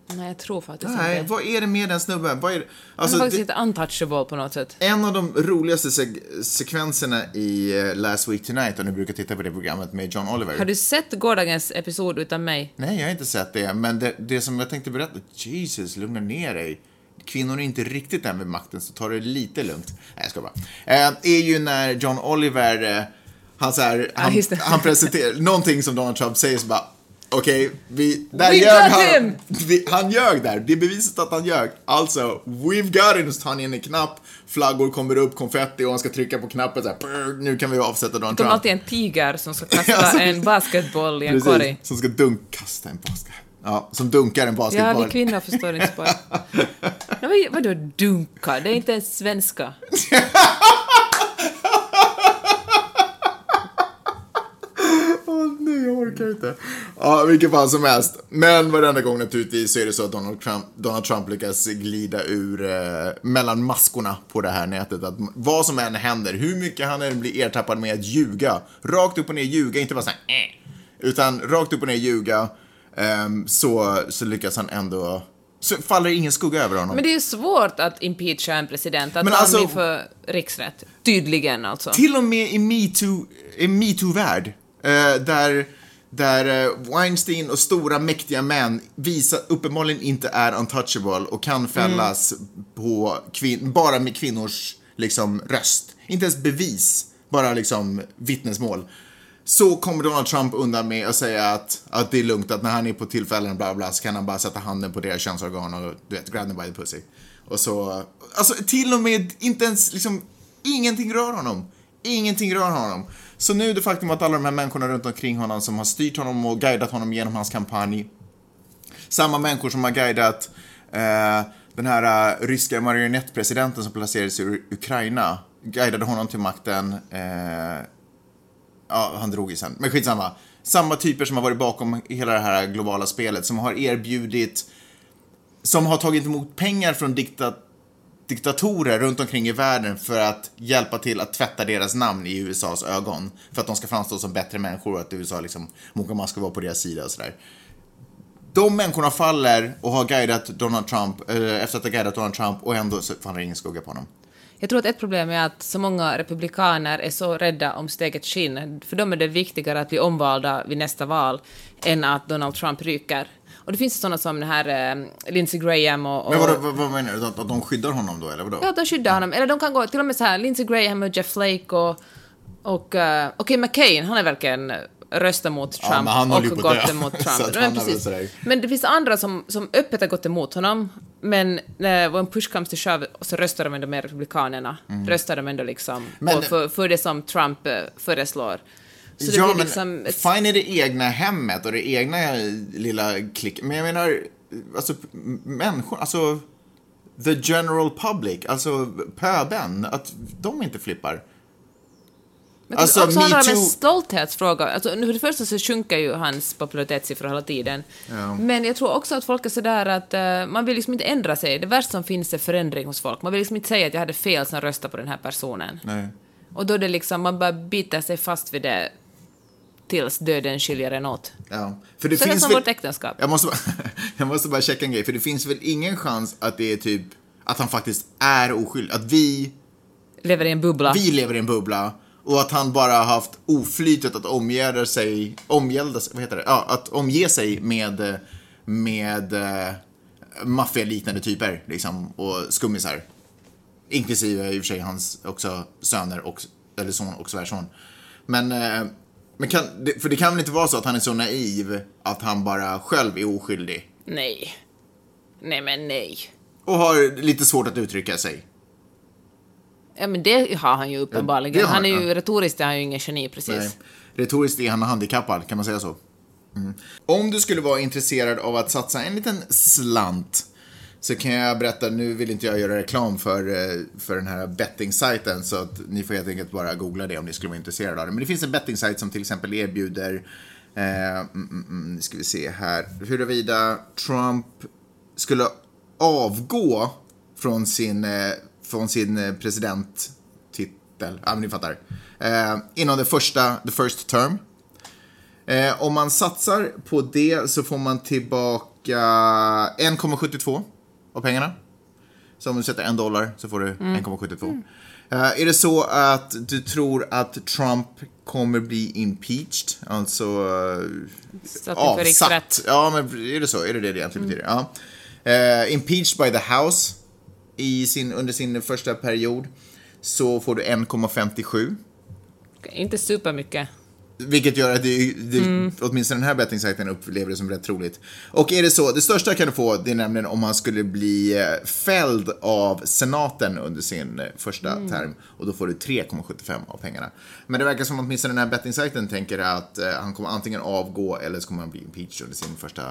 Nej, jag tror faktiskt Nej, inte. vad är det med den snubben? Vad är det? Han Alltså, är faktiskt det, lite untouchable på något sätt. en av de roligaste sek- sekvenserna i eh, Last Week Tonight, om ni brukar titta på det programmet med John Oliver. Har du sett gårdagens episod utan mig? Nej, jag har inte sett det. Men det, det som jag tänkte berätta, Jesus, lugna ner dig. Kvinnor är inte riktigt där med makten, så ta det lite lugnt. Nej, jag ska bara. Eh, är ju när John Oliver, eh, han så här, han, det. han presenterar någonting som Donald Trump säger så bara, okej, vi, där We ljög han. <laughs> Vi, han ljög där, det är beviset att han ljög. Alltså, we've got him, så tar han in en knapp, flaggor kommer upp, konfetti och han ska trycka på knappen så här, brr, nu kan vi avsätta Donald De har Trump. alltid en tiger som ska <laughs> kasta Alltså, en basketboll i en korg. Som ska dunk, kasta en basket. Ja, som dunkar en Ja, basketboll. vi kvinnor förstår inte sport. <laughs> Vad- Vadå dunka? Det är inte ens svenska. Åh nej, jag orkar inte. Ja, vilket fall som helst. Men varenda gång naturligtvis så är det så att Donald Trump, Donald Trump lyckas glida ur eh, mellan maskorna på det här nätet. Att vad som än händer, hur mycket han än blir ertappad med att ljuga, rakt upp och ner ljuga, inte bara såhär eh, utan rakt upp och ner ljuga, ehm, så, så lyckas han ändå, så faller ingen skugga över honom. Men det är ju svårt att impeacha en president, att Men alltså- honom inför riksrätt. Tydligen alltså. Till och med i metoo, i metoo-värld, eh, Eh, där, där eh, Weinstein och stora mäktiga män visar, uppenbarligen inte är untouchable och kan fällas på kvin- bara med kvinnors liksom, röst. Inte ens bevis, bara liksom vittnesmål. Så kommer Donald Trump undan med att säga att, att det är lugnt, att när han är på tillfällen bla bla så kan han bara sätta handen på deras könsorgan och du vet, grab them by the pussy. Och så, alltså till och med inte ens liksom, ingenting rör honom. Ingenting rör honom. Så nu det faktum att alla de här människorna runt omkring honom som har styrt honom och guidat honom genom hans kampanj. Samma människor som har guidat eh, den här eh, ryska marionettpresidenten som placerades i Ukraina. Guidade honom till makten. Eh, Ja, han drog ju sen. Men skitsamma. Samma typer som har varit bakom hela det här globala spelet, som har erbjudit, som har tagit emot pengar från diktat diktatorer runt omkring i världen för att hjälpa till att tvätta deras namn i USAs ögon. För att de ska framstå som bättre människor och att USA liksom, man ska vara på deras sida och sådär. De människorna faller och har guidat Donald Trump, eh, efter att ha guidat Donald Trump och ändå så faller ingen skugga på honom. Jag tror att ett problem är att så många republikaner är så rädda om sitt eget skinn. För dem är det viktigare att bli omvalda vid nästa val än att Donald Trump ryker. Och det finns sådana som den här eh, Lindsey Graham och... och Men vad, vad, vad menar du? Att, att de skyddar honom då, eller vadå? Ja, de skyddar honom. Eller de kan gå till och med så här, Lindsey Graham och Jeff Flake och... Och uh, okej, okay, McCain, han är verkligen röstat mot Trump Ja, och gått emot Trump. Men, precis. men det finns andra som, som öppet har gått emot honom, men när when push comes to shove så röstar de ändå med Republikanerna. Röstar de ändå liksom Mm. Men- för, för det som Trump eh, föreslår. Så det ja, blir men liksom ett fine i det egna hemmet och det egna lilla klick. Men jag menar, alltså människor, alltså the general public, alltså pöben, att de inte flippar. Men Alltså, också handlar det om en stolthetsfråga. Alltså, för det första så sjunker ju hans popularitetssiffror hela tiden. Ja. Men jag tror också att folk är sådär att eh, man vill liksom inte ändra sig. Det värsta som finns är förändring hos folk. Man vill liksom inte säga att jag hade fel som röstade på den här personen. Nej. Och då är det liksom, man bara biter sig fast vid det tills döden skiljer en åt. Ja. För det Så det är finns som väl... vårt äktenskap. Jag måste, bara, <laughs> jag måste bara checka en grej, för det finns väl ingen chans att det är typ, att han faktiskt är oskyldig, att vi Lever i en bubbla. vi lever i en bubbla och att han bara har haft oflytet att omgärda sig, omgälda sig, vad heter det? Ja, att omge sig med, med uh, maffialiknande typer liksom och skummisar. Inklusive i och för sig hans också söner och, eller son och svärson. Men, eh, men kan, för det kan väl inte vara så att han är så naiv att han bara själv är oskyldig Nej. Nej men nej. och har lite svårt att uttrycka sig. Ja men det har han ju uppenbarligen. det har han är ju retoriskt är han ju ingen geni precis. Nej. Retoriskt är han handikappad, kan man säga så? Mm. Om du skulle vara intresserad av att satsa en liten slant så kan jag berätta, nu vill inte jag göra reklam för, eh, för den här betting-sajten så att ni får helt enkelt bara googla det om ni skulle vara intresserade av det. Men det finns en betting-sajt som till exempel erbjuder, eh, mm, mm, mm nu ska vi se här, huruvida Trump skulle avgå från sin, eh, från sin eh, presidenttitel, ja men ni fattar, eh, inom det första, the first term. Eh, om man satsar på det så får man tillbaka 1,72 av pengarna. Så om du sätter en dollar så får du 1,72. Eh, är det så att du tror att Trump kommer bli impeached, alltså riksrätt. avsatt? Ja, men är det så? Är det det det egentligen betyder? Ja. Eh, impeached by the House i sin, under sin första period så får du 1,57. Inte supermycket. Vilket gör att det, det, åtminstone den här bettingsajten upplever det som rätt troligt. Och är det så, det största kan du få, det är nämligen om han skulle bli eh, fälld av senaten under sin eh, första term. Och då får du 3,75 av pengarna. Men det verkar som att åtminstone den här bettingsajten tänker att eh, han kommer antingen avgå eller så kommer han bli impeached under sin första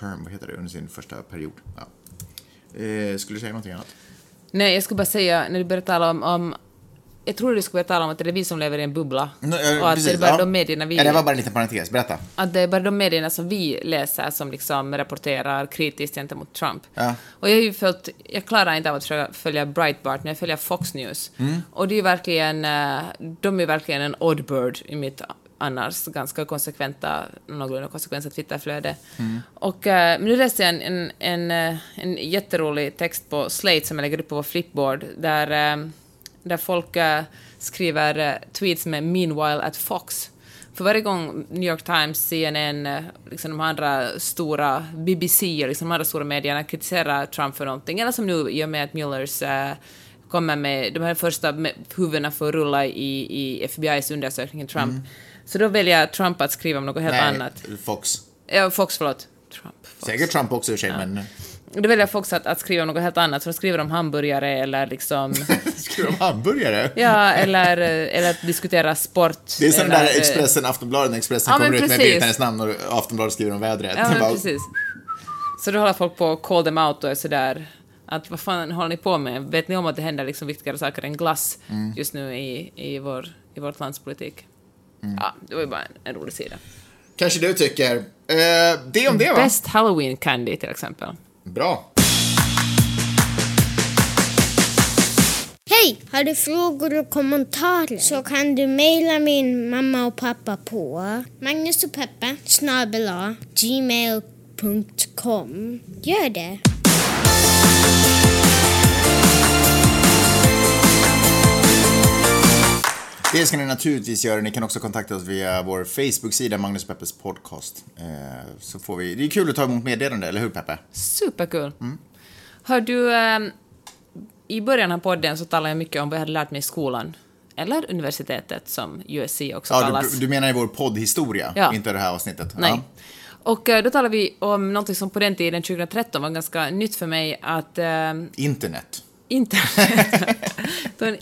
term, vad heter det, under sin första period. Ja. Eh, skulle du säga någonting annat? Nej, jag skulle bara säga, när du började tala om, om jag tror du skulle tala om att det är vi som lever i en bubbla. Nej, eh, och att precis, det är bara ja. de medierna vi... Ja, det var bara en liten parentes, berätta. Att det är bara de medierna som vi läser som liksom rapporterar kritiskt gentemot Trump. Ja. Och jag har ju följt, jag klarar inte av att följa Breitbart, men jag följer Fox News. Mm. Och det är ju verkligen, eh, de är verkligen en odd bird i mitt annars ganska konsekventa, någorlunda konsekventa Twitterflöde. Mm. Och eh, men nu läste jag en, en, en, en jätterolig text på Slate som jag lägger upp på vår flipboard, där, där folk eh, skriver eh, tweets med “Meanwhile at Fox”. För varje gång New York Times, CNN, eh, liksom de andra stora, BBC och liksom de andra stora medierna kritiserar Trump för någonting, eller som nu i och med att Muellers eh, kommer med de här första huvudena för att rulla i, i FBI's undersökning Trump, så då väljer Trump att skriva om något helt annat. Fox. Ja, Fox, förlåt. Trump. Fox. Säkert Trump också i och för sig, men... Då väljer Fox att, att skriva något helt annat, så de skriver om hamburgare eller liksom... <laughs> Skriver de hamburgare? Ja, eller, eller att diskutera sport. Det är som den eller, där eh, Expressen, Aftonbladet, när Expressen Ja, kommer ut med precis. Hennes namn och Aftonbladet skriver om vädret. Ja, men Bara, precis. Så då håller folk på att call them out och är sådär att vad fan håller ni på med? Vet ni om att det händer liksom viktigare saker än glass Mm. just nu i, i, vår, i vårt lands politik? Mm. Ja, det var ju bara en, en rolig sida. Kanske du tycker. Eh, det om det va? Best Halloween Candy till exempel. Bra. Hej! Har du frågor och kommentarer så kan du mejla min mamma och pappa på Magnus gmail.com. Gör det! Det ska ni naturligtvis göra. Ni kan också kontakta oss via vår Facebook-sida, Magnus Peppes podcast. Eh, så får vi... Det är kul att ta emot meddelande, eller hur Peppe? Superkul. Mm. Hör du, eh, i början av podden så talade jag mycket om vad jag hade lärt mig i skolan. Eller universitetet, som USC också ja, kallas. Du, du menar i vår poddhistoria, Ja. inte det här avsnittet? Nej. Ja. Och eh, då talade vi om något som på den tiden, 2013, var ganska nytt för mig, att eh, Internet. Internet... <laughs> En,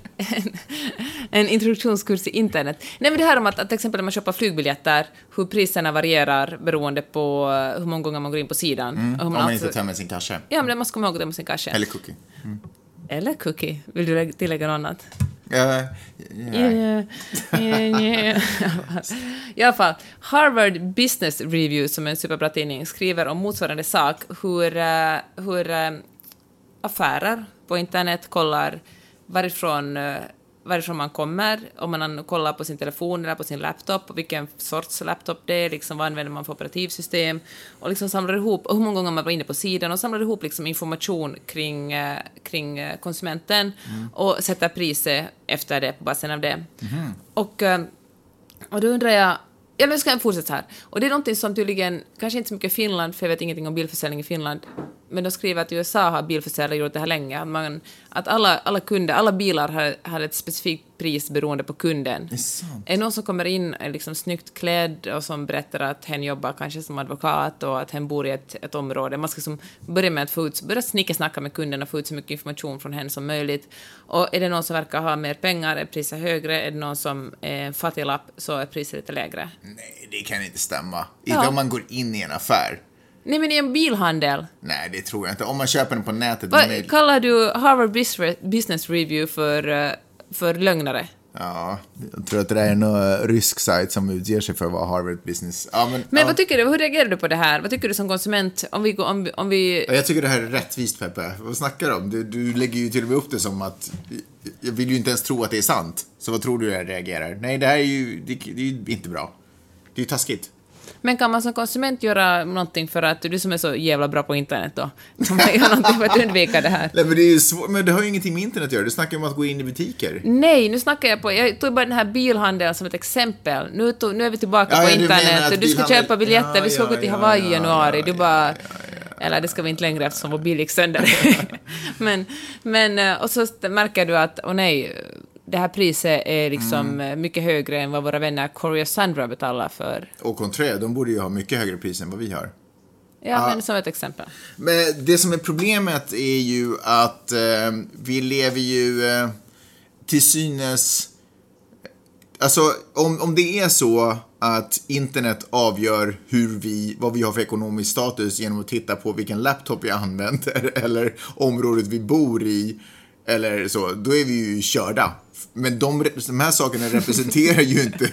en, introduktionskurs i internet. Nej, men det här om att, att till exempel när man köper flygbiljetter, hur priserna varierar beroende på hur många gånger man går in på sidan. Mm. Om man man alltså- inte tömmer sin kasse. Ja, men det måste komma ihåg det med sin kasse. Eller cookie. Eller cookie. Vill du lägga- tillägga något annat? Uh, yeah. Yeah, yeah, yeah. I alla fall, Harvard Business Review, som är en superbra tidning, skriver om motsvarande sak, hur, eh, hur eh, affärer på internet kollar varifrån, eh, varifrån man kommer, om man kollar på sin telefon eller på sin laptop, och vilken sorts laptop det är, liksom, vad använder man för operativsystem, och liksom samlar ihop, och hur många gånger man var inne på sidan, och samlar ihop liksom information kring, eh, kring eh, konsumenten, och sätter priset efter det, på basen av det. Och, eh, och då undrar jag, ja men ska jag fortsätta här. Och det är någonting som tydligen, kanske inte så mycket Finland, för jag vet ingenting om bilförsäljning i Finland, men de skriver att i USA har bilförsäljare gjort det här länge, att, man, att alla, alla kunder, alla bilar har, har ett specifikt pris beroende på kunden. Det är sant. Är någon som kommer in är liksom snyggt klädd och som berättar att hen jobbar kanske som advokat och att hen bor i ett, ett område. Man ska som börja med att få ut, börja snickesnacka med kunden och få ut så mycket information från hen som möjligt. Och är det någon som verkar ha mer pengar är priset högre, är det någon som är en fattiglapp så är priset lite lägre. Nej, det kan inte stämma. Ja. Inte om man går in i en affär. Nej men i en bilhandel, Nej, det tror jag inte. Om man köper den på nätet. vad kallar du Harvard Bus- Business Review för, eh, för lögnare? Ja, jag tror att det där är någon rysk sajt som utger sig för att vara Harvard Business. Ja, men, Men ja. vad tycker du, hur reagerar du på det här? Vad tycker du som konsument? Om vi, om, om vi Ja, Jag tycker det här är rättvist, Peppe. Vad snackar du om? Du, du lägger ju till och med upp det som att... Jag vill ju inte ens tro att det är sant. Så vad tror du jag reagerar? Nej, det här är ju, det, det är ju inte bra. Det är ju taskigt. Men kan man som konsument göra någonting för att du som är så jävla bra på internet då, kan man göra någonting för att undvika det här? Nej, men det är ju svårt. Men det har ju ingenting med internet att göra. Du snackar ju om att gå in i butiker. Nej, nu snackar jag på, jag tog bara den här bilhandeln som ett exempel. Nu, tog, nu är vi tillbaka Ja, på ja, du internet och du ska bilhandel- köpa biljetter, Ja, vi ska åka till Hawaii i ja, januari, ja, du bara... Eller det ska vi inte längre eftersom vår bil gick sönder. <laughs> <laughs> men, men, eh, och så märker du att, åh nej, det här priset är liksom Mm. eh, mycket högre än vad våra vänner Corey och Sandra betalar för. Och Contré, de borde ju ha mycket högre pris än vad vi har. Ja, men som ett exempel. Men det som är problemet är ju att eh, vi lever ju eh, till synes... Alltså, om, om det är så att internet avgör hur vi, vad vi har för ekonomisk status genom att titta på vilken laptop vi använder <laughs> eller området vi bor i eller så, då är vi ju körda. Men de, de här sakerna representerar ju inte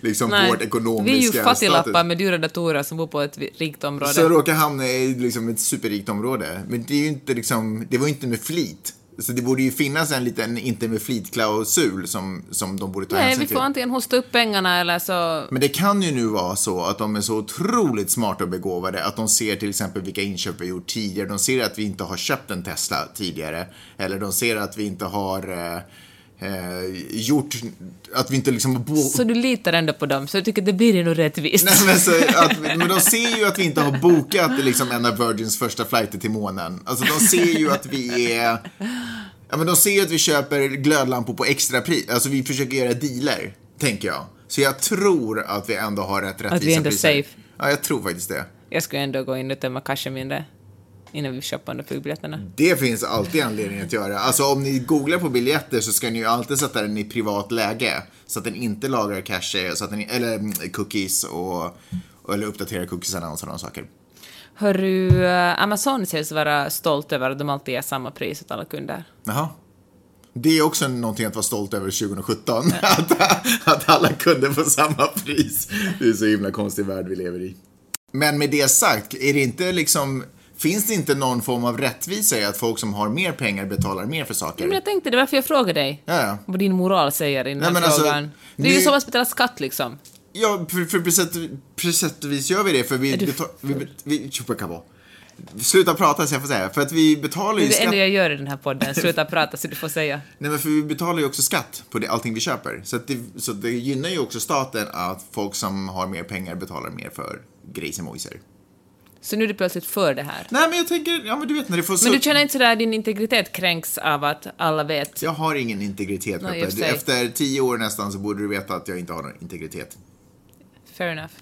liksom vårt ekonomiska vi är ju fattiglappar med dyra datorer som bor på ett rikt område. Så råkar hamna i liksom ett superrikt område. Men det är ju inte liksom, det var ju inte med flit. Så det borde ju finnas en liten inte med flit-klausul som, som de borde ta Nej, hänsyn vi till. får antingen hosta upp pengarna eller så... Men det kan ju nu vara så att de är så otroligt smarta och begåvade att de ser till exempel vilka inköp vi har gjort tidigare. De ser att vi inte har köpt en Tesla tidigare. Eller de ser att vi inte har eh, eh, gjort, att vi inte liksom bo- Så du litar ändå på dem, så du tycker att det blir nog rättvist. Nej, men, så att, men de ser ju att vi inte har bokat liksom, en av Virgins första flighter till månen. Alltså de ser ju att vi är... Ja, men de ser ju att vi köper glödlampor på extra pris. Alltså vi försöker göra dealer, tänker jag. Så jag tror att vi ändå har rätt rättvisa vi är ändå priser. safe. Ja, jag tror faktiskt det. Jag skulle ändå gå in och tömma cashen mindre innan vi köper de flygbiljetterna. Det finns alltid anledning att göra. Alltså om ni googlar på biljetter så ska ni ju alltid sätta den i privat läge. Så att den inte lagrar cache, så att den, eller mm, cookies och, eller uppdaterar cookiesarna och sådana saker. Hörru, eh, Amazon sägs vara stolt över att de alltid ger samma pris åt alla kunder. Jaha. Det är också någonting att vara stolt över 2017. <laughs> Att, att alla kunde få samma pris. Det är så himla konstig värld vi lever i. Men med det sagt, är det inte liksom... Finns det inte någon form av rättvisa i att folk som har mer pengar betalar mer för saker? Men jag tänkte, det var varför jag frågade dig. Ja, ja. Vad din moral säger i den här Nej, alltså, frågan. det är ju som att betala skatt liksom. Ja, för, för på, sätt, och vis gör vi det, för vi... Är du- betal, vi, vi, vi. Sluta prata så jag får säga. För att vi betalar Det ju är det skatt. enda jag gör i den här podden. Sluta <laughs> prata så du får säga. Nej men för vi betalar ju också skatt på det, allting vi köper. Så, det, så det gynnar ju också staten att folk som har mer pengar betalar mer för grejsimojser. Så nu är du plötsligt för det här. Nej men jag tänker, ja men du vet när det får så... Men du känner inte sådär din integritet kränks av att alla vet? Jag har ingen integritet i Peppe. Efter tio år nästan så borde du veta att jag inte har någon integritet. Fair enough.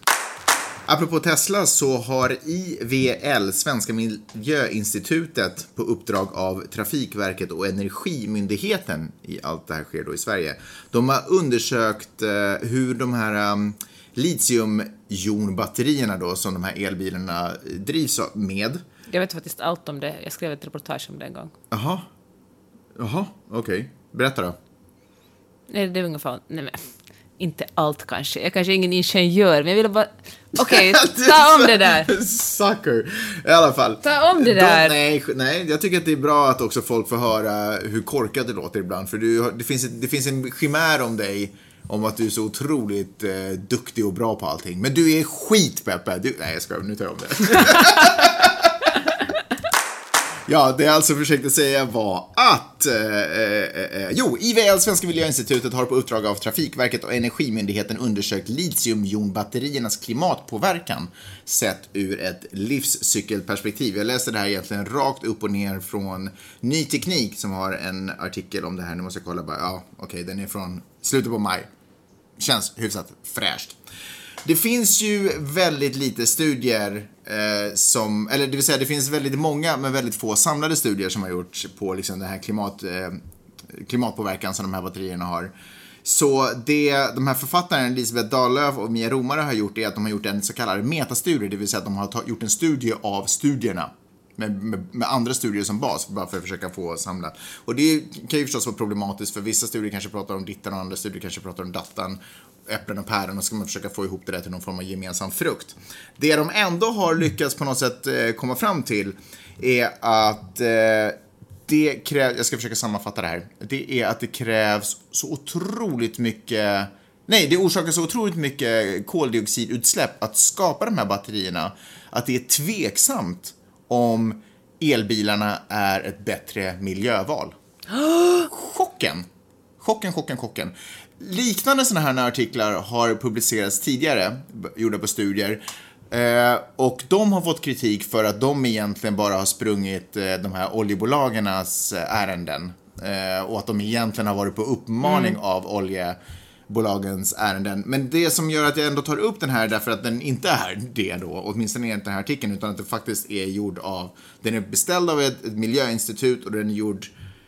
Apropå Tesla så har IVL, Svenska Miljöinstitutet, på uppdrag av Trafikverket och Energimyndigheten, i allt det här sker då i Sverige, de har undersökt eh, hur de här um, litiumjonbatterierna då, som de här elbilarna drivs med. Jag vet faktiskt allt om det. Jag skrev ett reportage om det en gång. Jaha. Jaha, okej. Berätta då. Nej, det är ungefär... Nej, men inte allt kanske. Jag kanske är ingen ingenjör, men jag ville bara... Okej, <laughs> ta om det där. Sucker. I alla fall. Ta om det De- där. nej, nej, jag tycker att det är bra att också folk får höra hur korkat det låter ibland. För du, det, finns, det finns en chimär om dig om att du är så otroligt eh, duktig och bra på allting. Men du är skit, Peppe. Du, nej, jag skojar. Nu tar jag om det. <laughs> Ja, det jag alltså försökte säga var att... Eh, eh, eh, eh jo, IVL, Svenska Miljöinstitutet, har på uppdrag av Trafikverket och Energimyndigheten undersökt litiumjonbatteriernas klimatpåverkan sett ur ett livscykelperspektiv. Jag läste det här egentligen rakt upp och ner från Ny Teknik som har en artikel om det här. Nu måste jag kolla bara. Ja, okej, den är från slutet på maj. Känns hyfsat fräscht. Det finns ju väldigt lite studier eh, som, eller det vill säga det finns väldigt många men väldigt få samlade studier som har gjorts på liksom den här klimat, eh, klimatpåverkan som de här batterierna har. Så det de här författarna, Elisabeth Dahlöf och Mia Romare har gjort är att de har gjort en så kallad metastudie, det vill säga att de har ta, gjort en studie av studierna. Med, med, med andra studier som bas, bara för att försöka få samla. Och det kan ju förstås vara problematiskt, för vissa studier kanske pratar om dittan och andra studier kanske pratar om dattan. Äpplen och päron, och ska man försöka få ihop det där till någon form av gemensam frukt. Det de ändå har lyckats på något sätt eh, komma fram till är att eh, det krävs, jag ska försöka sammanfatta det här. Det är att det krävs så otroligt mycket, nej, det orsakar så otroligt mycket koldioxidutsläpp att skapa de här batterierna att det är tveksamt om elbilarna är ett bättre miljöval. <gasps> Chocken! Chocken, chocken, chocken. Liknande sådana här artiklar har publicerats tidigare, gjorda på studier. Eh, och de har fått kritik för att de egentligen bara har sprungit eh, de här oljebolagens eh, ärenden. Eh, och att de egentligen har varit på uppmaning av oljebolagens ärenden. Men det som gör att jag ändå tar upp den här därför att den inte är det då, åtminstone inte den här artikeln, utan att det faktiskt är gjord av, den är beställd av ett, ett miljöinstitut och den är gjord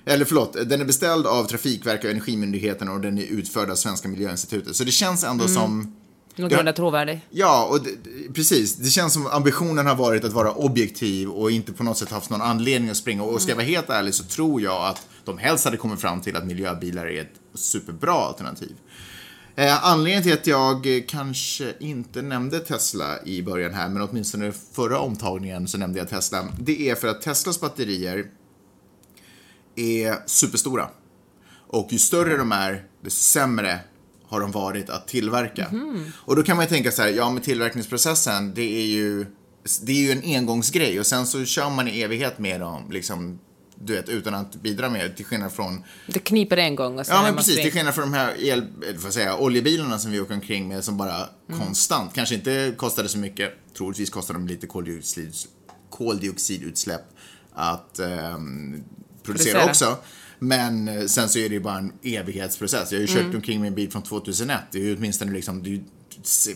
eller förlåt, den är beställd av Trafikverket och Energimyndigheten och den är utförd av Svenska Miljöinstitutet. Så det känns ändå som... Någorlunda trovärdig. Ja, och det, precis. Det känns som ambitionen har varit att vara objektiv och inte på något sätt haft någon anledning att springa. Och ska jag vara helt ärlig så tror jag att de helst hade kommit fram till att miljöbilar är ett superbra alternativ. Eh, anledningen till att jag kanske inte nämnde Tesla i början här, men åtminstone förra omtagningen så nämnde jag Tesla. Det är för att Teslas batterier är superstora. Och ju större de är, desto sämre har de varit att tillverka. Och då kan man ju tänka så här, ja men tillverkningsprocessen, det är ju, det är ju en engångsgrej och sen så kör man i evighet med dem, liksom, du vet, utan att bidra med till skillnad från Det kniper en gång och sen Ja men precis, till skillnad från de här el, vad säger jag, oljebilarna som vi åker omkring med som bara konstant, kanske inte kostade så mycket, troligtvis kostade de lite koldioxid, koldioxidutsläpp att ehm, producera också. Men eh, sen så är det ju bara en evighetsprocess. Jag har ju kört omkring med en bil från 2001. Det är ju åtminstone liksom, det är ju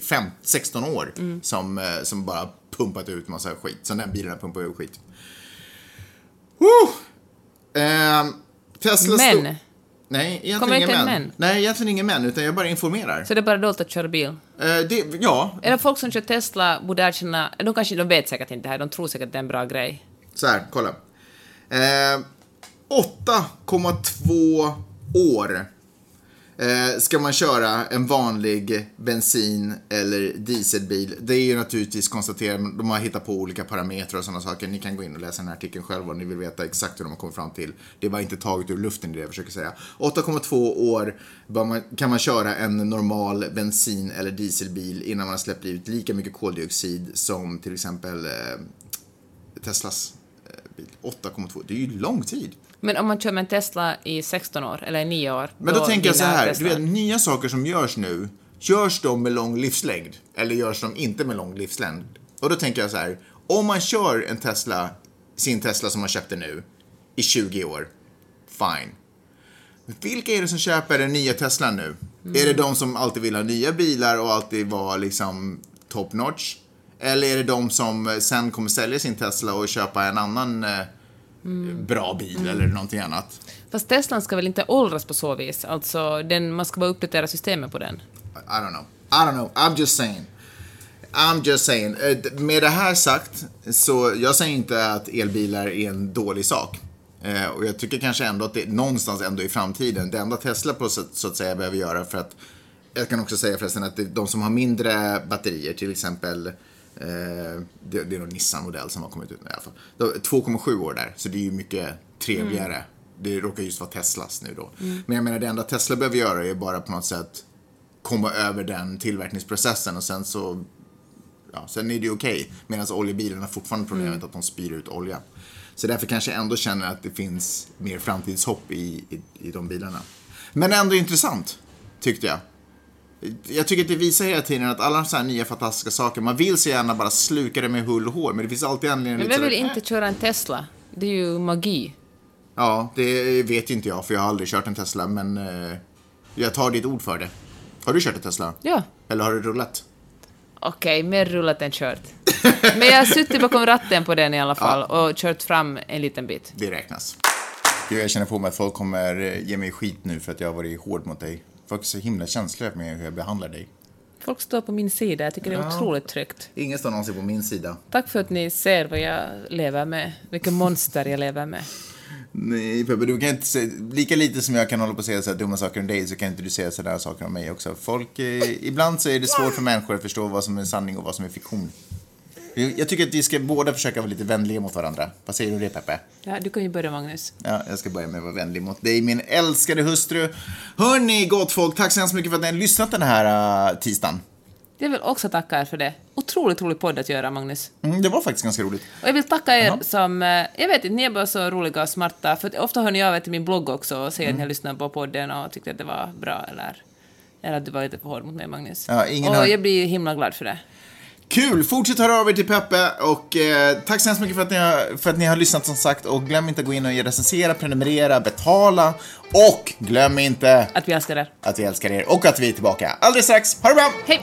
fem, 16 år som, eh, som bara pumpat ut massa skit. Som den bilen har pumpat ut skit. Woo! Ehm, Tesla Men, Nej, egentligen Kommer en män. män? Nej, egentligen ingen män, utan jag bara informerar. så det är bara dåligt att köra bil. Eh, det, ja, det folk som kör Tesla borde erkänna, de kanske, de vet säkert inte det här, de tror säkert att det är en bra grej. så här, kolla. Eh, 8,2 år eh, ska man köra en vanlig bensin eller dieselbil. Det är ju naturligtvis konstaterat, de har hittat på olika parametrar och sådana saker. Ni kan gå in och läsa den här artikeln själva om ni vill veta exakt hur de har kommit fram till. Det är bara inte taget ur luften, det jag försöker säga. 8,2 år man, kan man köra en normal bensin eller dieselbil innan man har släppt ut lika mycket koldioxid som till exempel eh, Teslas eh, bil. 8,2. Det är ju lång tid. Men om man kör med en Tesla i 16 år, eller 9 år. Men då, tänker jag så här, Tesla. du vet, nya saker som görs nu, görs de med lång livslängd? Eller görs de inte med lång livslängd? Och då tänker jag så här, om man kör en Tesla, sin Tesla som man köpte nu, i 20 år, fine. Vilka är det som köper den nya Teslan nu? Är det de som alltid vill ha nya bilar och alltid vara liksom top notch? Eller är det de som eh, sen kommer sälja sin Tesla och köpa en annan eh, bra bil eller någonting annat? Fast Teslan ska väl inte åldras på så vis? Alltså, den, man ska bara uppdatera systemet på den. I don't know. I don't know. I'm just saying. I'm just saying. Eh, Med det här sagt, så jag säger inte att elbilar är en dålig sak. Eh, och jag tycker kanske ändå att det någonstans ändå i framtiden, det enda Tesla på så, att säga behöver göra för att, jag kan också säga förresten att de som har mindre batterier, till exempel, det, det är någon Nissan-modell som har kommit ut med i alla fall. De- 2,7 år där, så det är ju mycket trevligare. Det råkar just vara Teslas nu då. Men jag menar, det enda Tesla behöver göra är bara på något sätt komma över den tillverkningsprocessen och sen så ja, sen är det ju okej. Medan oljebilarna fortfarande problemet att de spyr ut olja. Så därför kanske jag ändå känner att det finns mer framtidshopp i, i, i de bilarna. Men ändå intressant, tyckte jag. Jag tycker att det visar hela tiden att alla så här nya fantastiska saker, man vill så gärna bara sluka det med hull och hår, men det finns alltid anledning Men lite vem vill inte köra en Tesla? Det är ju magi. Ja, det vet inte jag, för jag har aldrig kört en Tesla, men eh, jag tar ditt ord för det. Har du kört en Tesla? Ja. Eller har du rullat? Okej, mer rullat än kört. <laughs> Men jag har suttit bakom ratten på den i alla fall och kört fram en liten bit. Det räknas. Jag känner på mig att folk kommer eh, ge mig skit nu för att jag har varit hård mot dig. Folk är så himla känsliga med hur jag behandlar dig. Folk står på min sida, jag tycker det är otroligt tryggt. Ingen står någonsin på min sida. Tack för att ni ser vad jag lever med, vilket monster jag lever med. Nej, Peppe, du kan inte säga, lika lite som jag kan hålla på och säga så dumma saker om dig så kan inte du säga sådana saker om mig också. Folk, eh, ibland så är det svårt för människor att förstå vad som är sanning och vad som är fiktion. Jag tycker att vi ska båda försöka vara lite vänliga mot varandra. Vad säger du om det, Peppe? Ja, du kan ju börja, Magnus. Ja, jag ska börja med att vara vänlig mot dig, min älskade hustru. Hörni, gott folk, tack så hemskt mycket för att ni har lyssnat den här uh, tisdagen. Jag vill också tacka er för det. Otroligt rolig podd att göra, Magnus. Mm, det var faktiskt ganska roligt. Och jag vill tacka er som... eh, Jag vet inte, ni är bara så roliga och smarta. För ofta hör ni av er till min blogg också och säger att ni har lyssnat på podden och tyckte att det var bra eller... Eller att du var lite för hård mot mig, Magnus. Ja, ingen och har- jag blir himla glad för det. Kul! Fortsätt höra av er till Peppe och eh, tack så hemskt mycket för att, ni har, för att ni har lyssnat som sagt och glöm inte att gå in och recensera, prenumerera, betala och glöm inte Att vi älskar er. att vi älskar er och att vi är tillbaka alldeles strax. Ha det bra! Hej!